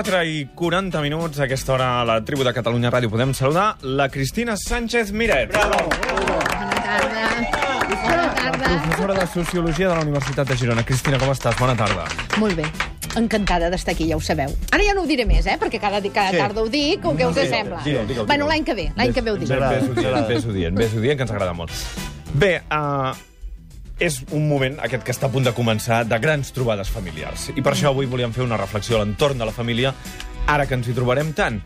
4 i 40 minuts, a aquesta hora a la tribu de Catalunya Ràdio podem saludar la Cristina Sánchez Miret. Bravo! Bona tarda. Bona tarda. Professora de Sociologia de la Universitat de Girona. Cristina, com estàs? Bona tarda. Molt bé. Encantada d'estar aquí, ja ho sabeu. Ara ja no ho diré més, eh? Perquè cada, cada Sí. tarda ho dic, o què us Digue'l, sembla? digue'l, Bueno, l'any que ve, l'any que ve ho dic. Ves, ves-ho dient, ves-ho dient, ves-ho dient, que ens agrada molt. Bé, uh, és un moment, aquest que està a punt de començar, de grans trobades familiars. I per això avui volíem fer una reflexió a l'entorn de la família, ara que ens hi trobarem tant.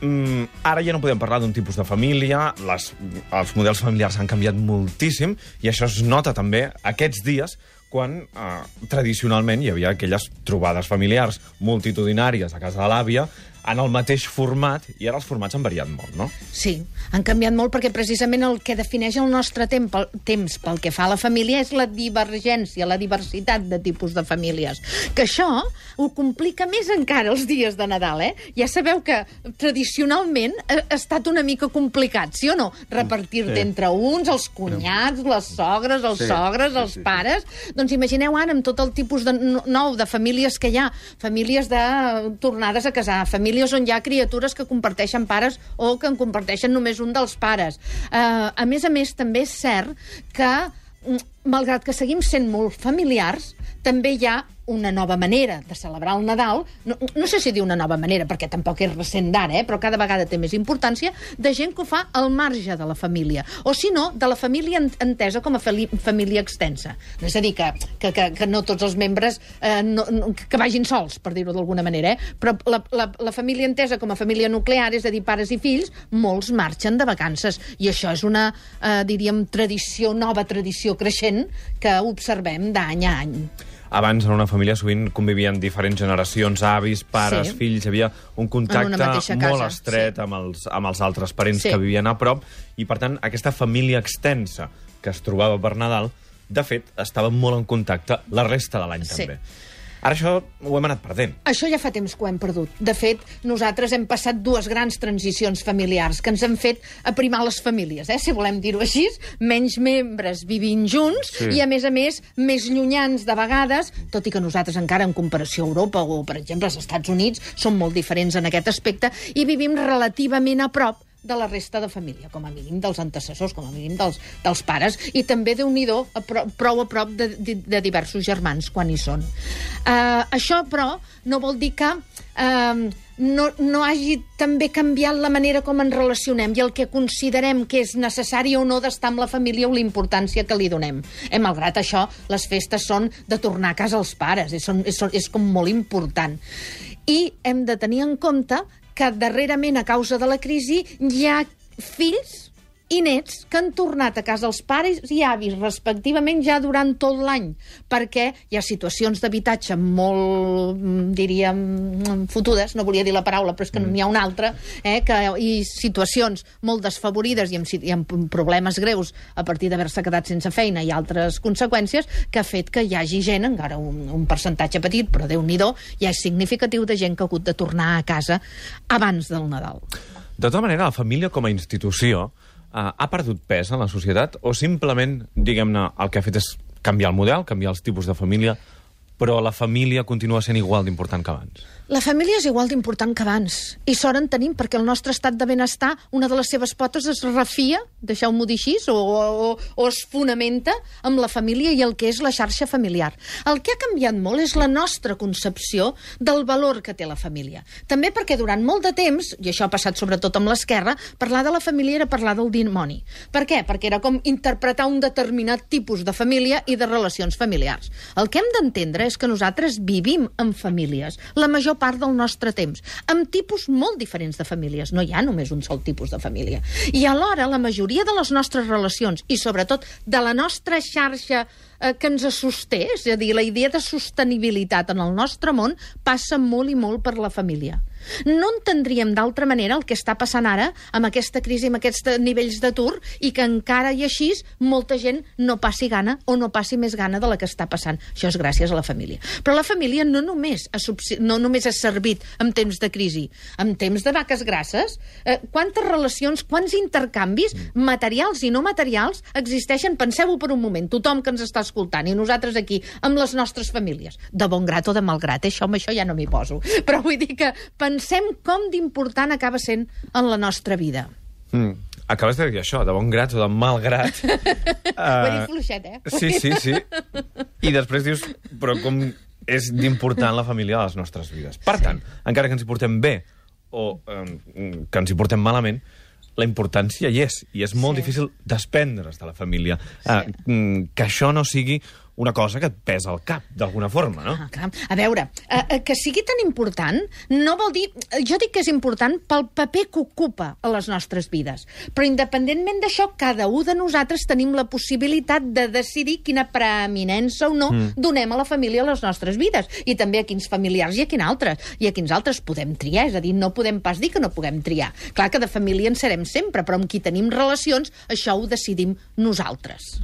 Mm, ara ja no podem parlar d'un tipus de família, les, els models familiars han canviat moltíssim, i això es nota també aquests dies, quan eh, tradicionalment hi havia aquelles trobades familiars multitudinàries a casa de l'àvia, en el mateix format, i ara els formats han variat molt, no? Sí, han canviat molt perquè precisament el que defineix el nostre temps pel, temps pel que fa a la família és la divergència, la diversitat de tipus de famílies. Que això ho complica més encara els dies de Nadal, eh? Ja sabeu que tradicionalment ha, ha estat una mica complicat, sí o no? Repartir-te Sí. entre uns, els cunyats, les sogres, els Sí, sogres, sí, els sí, sí. pares... Doncs imagineu ara amb tot el tipus de no- nou de famílies que hi ha, famílies de tornades a casar, famílies on hi ha criatures que comparteixen pares o que en comparteixen només un dels pares. Uh, a més a més, també és cert que, mm, malgrat que seguim sent molt familiars, també hi ha una nova manera de celebrar el Nadal, no, no sé si dir una nova manera, perquè tampoc és recent d'ara, eh, però cada vegada té més importància, de gent que ho fa al marge de la família. O, si no, de la família en- entesa com a família extensa. És a dir, que, que, que, que no tots els membres eh, no, no, que vagin sols, per dir-ho d'alguna manera, eh? però la, la, la família entesa com a família nuclear, és a dir, pares i fills, molts marxen de vacances. I això és una, eh, diríem, tradició, nova tradició creixent que observem d'any a any. Abans, en una família, sovint convivien diferents generacions, avis, pares, Sí. fills, hi havia un contacte casa, molt estret sí. amb, els, amb els altres parents Sí. que vivien a prop, i, per tant, aquesta família extensa que es trobava per Nadal, de fet, estava molt en contacte la resta de l'any, Sí. també. Ara això ho hem anat perdent. Això ja fa temps que ho hem perdut. De fet, nosaltres hem passat dues grans transicions familiars que ens han fet aprimar les famílies, eh? si volem dir-ho així, menys membres vivint junts Sí. i, a més a més, més llunyans de vegades, tot i que nosaltres encara en comparació a Europa o, per exemple, als Estats Units, som molt diferents en aquest aspecte i vivim relativament a prop de la resta de família, com a mínim dels antecessors, com a mínim dels, dels pares, i també, déu nhi pro, prou a prop de, de, de diversos germans quan hi són. Uh, això, però, no vol dir que uh, no, no hagi també canviat la manera com ens relacionem i el que considerem que és necessari o no d'estar amb la família o la importància que li donem. Eh, malgrat això, les festes són de tornar a casa els pares, és, són, és, és com molt important. I hem de tenir en compte que darrerament, a causa de la crisi, hi ha fills i nets que han tornat a casa els pares i avis, respectivament, ja durant tot l'any, perquè hi ha situacions d'habitatge molt, mm, diríem, mm, fotudes, no volia dir la paraula, però és que mm. n'hi ha una altra, eh, que, i situacions molt desfavorides i amb, i amb problemes greus a partir d'haver-se quedat sense feina i altres conseqüències, que ha fet que hi hagi gent, encara un, un percentatge petit, però déu nhi ja és significatiu de gent que ha hagut de tornar a casa abans del Nadal. De tota manera, la família com a institució eh, ha perdut pes en la societat o simplement, diguem-ne, el que ha fet és canviar el model, canviar els tipus de família, però la família continua sent igual d'important que abans? La família és igual d'important que abans. I sort en tenim, perquè el nostre estat de benestar, una de les seves potes es refia, deixeu-m'ho dir així, o, o, o es fonamenta amb la família i el que és la xarxa familiar. El que ha canviat molt és la nostra concepció del valor que té la família. També perquè durant molt de temps, i això ha passat sobretot amb l'esquerra, parlar de la família era parlar del dimoni. Per què? Perquè era com interpretar un determinat tipus de família i de relacions familiars. El que hem d'entendre és que nosaltres vivim en famílies. La major part del nostre temps, amb tipus molt diferents de famílies. No hi ha només un sol tipus de família. I alhora, la majoria de les nostres relacions, i sobretot de la nostra xarxa eh, que ens sosté, és a dir, la idea de sostenibilitat en el nostre món, passa molt i molt per la família. No entendríem d'altra manera el que està passant ara amb aquesta crisi, amb aquests nivells d'atur, i que encara i així molta gent no passi gana o no passi més gana de la que està passant. Això és gràcies a la família. Però la família no només ha, no només ha servit en temps de crisi, en temps de vaques grasses, eh, quantes relacions, quants intercanvis materials i no materials existeixen, penseu-ho per un moment, tothom que ens està escoltant i nosaltres aquí, amb les nostres famílies, de bon grat o de mal grat, eh? això amb això ja no m'hi poso, però vull dir que pensem com d'important acaba sent en la nostra vida. Mm. Acabes de dir això, de bon grat o de mal grat. uh, Ho he dit fluixet, eh? Sí, sí, sí. I després dius, però com és d'important la família a les nostres vides. Per tant, encara que ens hi portem bé o eh, que ens hi portem malament, la importància hi és, i és molt Sí. difícil desprendre's de la família. Sí. Eh, que això no sigui una cosa que et pesa al cap, d'alguna forma, no? Ah, clar. A veure, eh, eh, que sigui tan important no vol dir... eh, Jo dic que és important pel paper que ocupa a les nostres vides. Però independentment d'això, cada un de nosaltres tenim la possibilitat de decidir quina preeminència o no mm. donem a la família a les nostres vides. I també a quins familiars i a quins altres. I a quins altres podem triar. És a dir, no podem pas dir que no puguem triar. Clar que de família en serem sempre, però amb qui tenim relacions, això ho decidim nosaltres.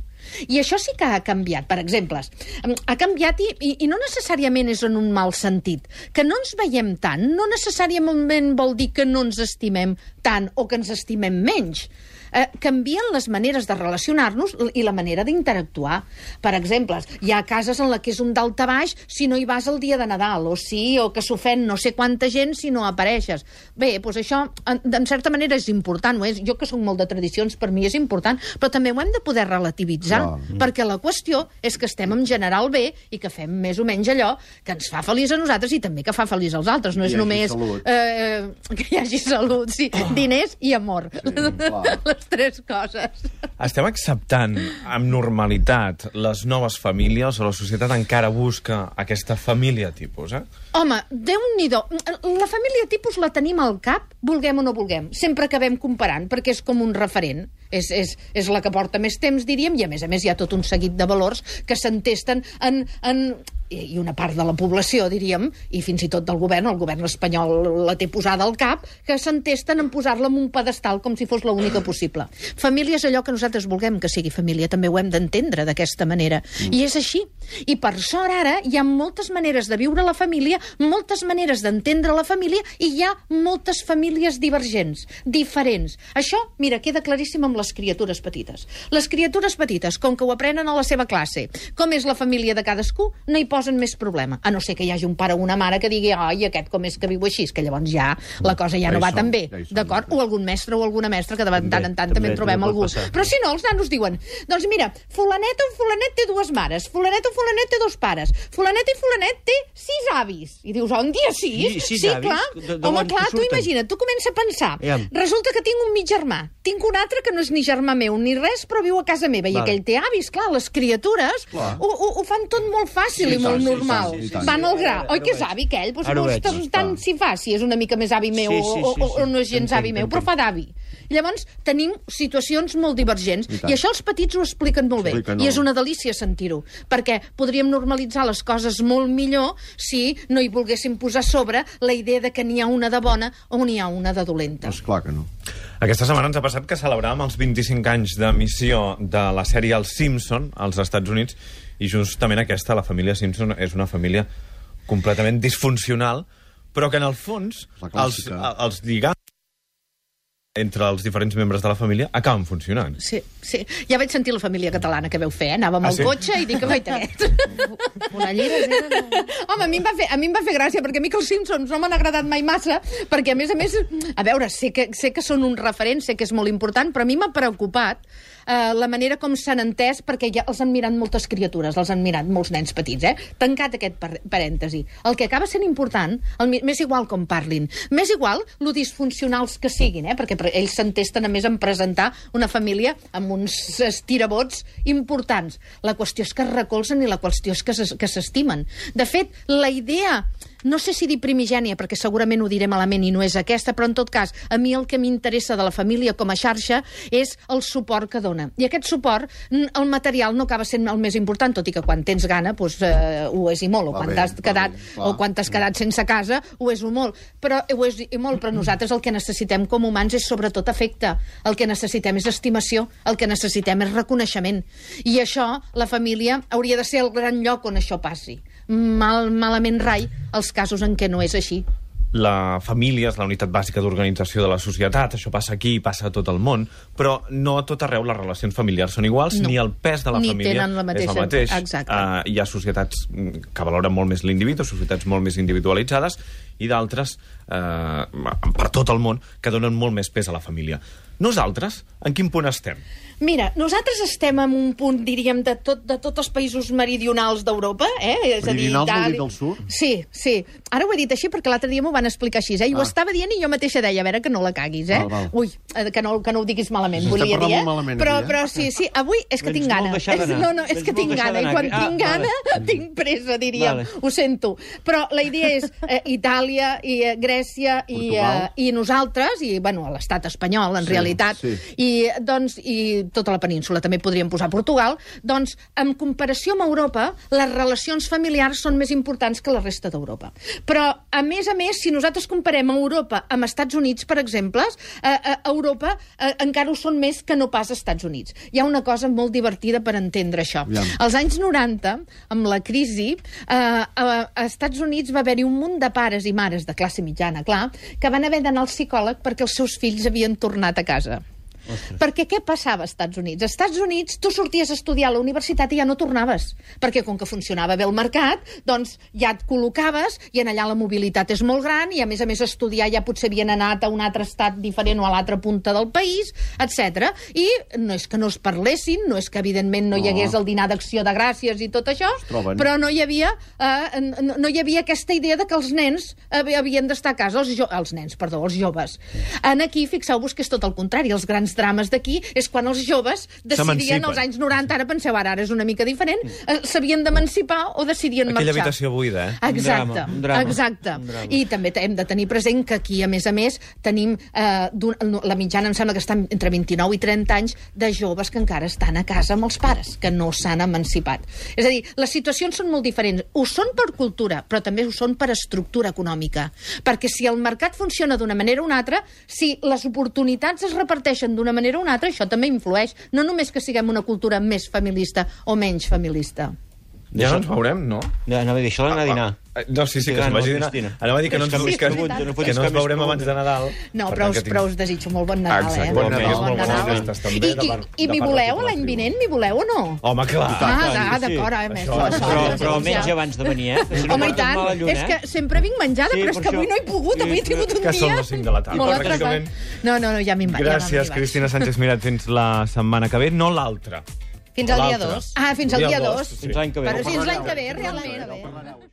I això sí que ha canviat. Per exemple, em, ha canviat i, i, i no necessàriament és en un mal sentit. Que no ens veiem tant no necessàriament vol dir que no ens estimem tant o que ens estimem menys. Eh, canvien les maneres de relacionar-nos i la manera d'interactuar. Per exemple, hi ha cases en la que és un daltabaix si no hi vas el dia de Nadal, o sí, o que s'ofèn no sé quanta gent si no apareixes. Bé, doncs això, en, en certa manera, és important. Ho és. Jo, que soc molt de tradicions, per mi és important, però també ho hem de poder relativitzar, Clar. perquè la qüestió és que estem en general bé i que fem més o menys allò que ens fa feliç a nosaltres i també que fa feliç als altres. No és només salut. eh, que hi hagi salut, sí, diners i amor. Sí, clar. Les tres coses. Estem acceptant amb normalitat les noves famílies o la societat encara busca aquesta família tipus, eh? Home, déu-n'hi-do. La família tipus la tenim al cap, vulguem o no vulguem. Sempre acabem comparant, perquè és com un referent. És, és, és la que porta més temps, diríem, i a més a més hi ha tot un seguit de valors que s'entesten en, en, i una part de la població, diríem, i fins i tot del govern, el govern espanyol la té posada al cap, que s'entesten en posar-la en un pedestal com si fos l'única possible. Família és allò que nosaltres vulguem que sigui família, també ho hem d'entendre d'aquesta manera. Mm. I és així. I per sort ara hi ha moltes maneres de viure la família, moltes maneres d'entendre la família, i hi ha moltes famílies divergents, diferents. Això, mira, queda claríssim amb les criatures petites. Les criatures petites, com que ho aprenen a la seva classe, com és la família de cadascú, no hi posen més problema. A no ser que hi hagi un pare o una mare que digui ai, aquest com és que viu així, que llavors ja la cosa ja Ja no va som, tan bé, ja d'acord? O algun mestre o alguna mestra, que de tant en tant també, també trobem també algú. passar. Però si no, els nanos diuen, doncs mira, fulanet o fulanet té dues mares, fulanet o fulanet té dos pares, fulanet i fulanet té sis avis. I dius, un dia sis? Sí, sis sí, avis? clar. De- Home, on clar, tu imagina't, tu comença a pensar. Resulta que tinc un mig germà, tinc un altre que no és ni germà meu ni res, però viu a casa meva, i aquell té avis, clar, les criatures Clar. ho, ho, ho fan tot molt fàcil Sí, i molt sí, normal. sí, sí, sí. Van al gra. Oi que és avi, aquell? Ho no veig. és tant si fa, si és una mica més avi meu Sí, o, sí, o, sí, o, sí. o no és gens avi meu, però fa d'avi. Llavors, tenim situacions molt divergents. I. I això els petits ho expliquen molt bé. Expliquen, I no? és una delícia sentir-ho. Perquè podríem normalitzar les coses molt millor si no hi volguéssim posar sobre la idea de que n'hi ha una de bona o n'hi ha una de dolenta. Doncs clar que no. Aquesta setmana ens ha passat que celebràvem els 25 anys d'emissió de la sèrie Els Simpson als Estats Units i justament aquesta, la família Simpson, és una família completament disfuncional, però que en el fons La els, clàssica. els lligams entre els diferents membres de la família acaben funcionant. Sí, sí. Ja vaig sentir la família catalana que veu fer, eh? Anàvem Ah, al sí? cotxe i dic, guaita, Fonalleres era... No... Home, a mi, em va fer, a mi em va fer gràcia, perquè a mi que els Simpsons no m'han agradat mai massa, perquè, a més a més, a veure, sé que, sé que són un referent, sé que és molt important, però a mi m'ha preocupat eh, la manera com s'han entès, perquè ja els han mirat moltes criatures, els han mirat molts nens petits, eh? Tancat aquest par parèntesi. El que acaba sent important, el, m'és igual com parlin, m'és igual lo disfuncionals que siguin, eh? Perquè ells s'entesten a més en presentar una família amb uns estirabots importants. La qüestió és que es recolzen i la qüestió és que s'estimen. De fet, la idea no sé si dir primigènia, perquè segurament ho diré malament i no és aquesta, però en tot cas, a mi el que m'interessa de la família com a xarxa és el suport que dona. I aquest suport, el material no acaba sent el més important, tot i que quan tens gana doncs, eh, ho és i molt, o Va quan t'has quedat, bé, clar. o quan t'has quedat sense casa, ho és i molt. Però ho és i molt, però nosaltres el que necessitem com humans és sobretot afecte. El que necessitem és estimació, el que necessitem és reconeixement. I això, la família, hauria de ser el gran lloc on això passi. Mal, malament rai els casos en què no és així. La família és la unitat bàsica d'organització de la societat, això passa aquí i passa a tot el món, però no a tot arreu les relacions familiars són iguals, No. ni el pes de la Ni família tenen la és mateixa- el mateix. exacte. Uh, hi ha societats que valoren molt més l'individu, societats molt més individualitzades, i d'altres, uh, per tot el món, que donen molt més pes a la família. Nosaltres, en quin punt estem? Mira, nosaltres estem en un punt, diríem, de, tot, de tots els països meridionals d'Europa, eh? És a dir, Meridionals vol dir Itàlia- del sud? Sí, sí. Ara ho he dit així perquè l'altre dia m'ho van explicar així, eh? I ho Ah. estava dient i jo mateixa deia, a veure que no la caguis, eh? Val, val. Ui, eh, que no, que no ho diguis malament, S'està volia dir, eh? malament però, avui, eh? però sí, sí, avui és que tinc gana. És, no, no, és que tinc gana, i quan Ah, tinc gana, tinc pressa, diríem. Vale. Ho sento. Però la idea és eh, Itàlia i eh, Grècia i, eh, i nosaltres, i bueno, l'estat espanyol, en Sí, realitat, sí. i, doncs, i tota la península, també podríem posar Portugal, doncs, en comparació amb Europa, les relacions familiars són més importants que la resta d'Europa. Però, a més a més, si nosaltres comparem Europa amb Estats Units, per exemple, eh, eh, Europa eh, encara ho són més que no pas Estats Units. Hi ha una cosa molt divertida per entendre això. Aviam. Als anys 90, amb la crisi, eh, a, a Estats Units va haver-hi un munt de pares i mares de classe mitjana, clar, que van haver d'anar al psicòleg perquè els seus fills havien tornat a casa. casa. Perquè què passava als Estats Units? Als Estats Units tu sorties a estudiar a la universitat i ja no tornaves, perquè com que funcionava bé el mercat, doncs ja et col·locaves i en allà la mobilitat és molt gran i a més a més estudiar ja potser havien anat a un altre estat diferent o a l'altra punta del país, etc. I no és que no es parlessin, no és que evidentment no, hi No. hagués el dinar d'acció de gràcies i tot això, però no hi havia eh, no, no hi havia aquesta idea de que els nens havi- havien d'estar a casa, els, jo, els nens, perdó, els joves. En aquí, fixeu-vos que és tot el contrari, els grans drames d'aquí és quan els joves decidien als anys 90, ara penseu, ara, ara és una mica diferent, eh, s'havien d'emancipar o decidien Aquella marxar. habitació buida, eh? Exacte, drama, un drama, exacte. un drama. I també hem de tenir present que aquí, a més a més, tenim eh, la mitjana, em sembla que estan entre 29 i 30 anys de joves que encara estan a casa amb els pares, que no s'han emancipat. És a dir, les situacions són molt diferents. Ho són per cultura, però també ho són per estructura econòmica. Perquè si el mercat funciona d'una manera o una altra, si les oportunitats es reparteixen d'una manera o una altra, això també influeix. No només que siguem una cultura més familista o menys familista. Ja no ens veurem, no? Ja, anava a dir, això d'anar a dinar. Eh, No, sí, sí, que se'n vagi a dinar. Anava a dir que no ens, que que, que, no que no ens veurem abans de Nadal. No, Per però us, però us desitjo molt bon Nadal, Exacte, eh? bon Nadal, Bon Nadal. festes, també, I, i, i m'hi voleu la l'any vinent? M'hi voleu o no? Home, clar. Ah, ah, sí. d'acord, eh? Més, Però, però menys ja. abans de venir, eh? Que si no Home, i tant, lluna, és eh? que sempre vinc menjada, Sí, però és que avui no he pogut, avui he Sí, tingut un que són dia... les cinc de la tarda, molt pràcticament. atrasat. No, no, no, ja m'hi vaig. Gràcies. Cristina Sánchez Mirat. Fins la setmana que ve, no l'altra. Fins al dia L'altra. 2. Ah, fins al dia 2. sí. Fins l'any que ve. Però fins l'any que ve, realment.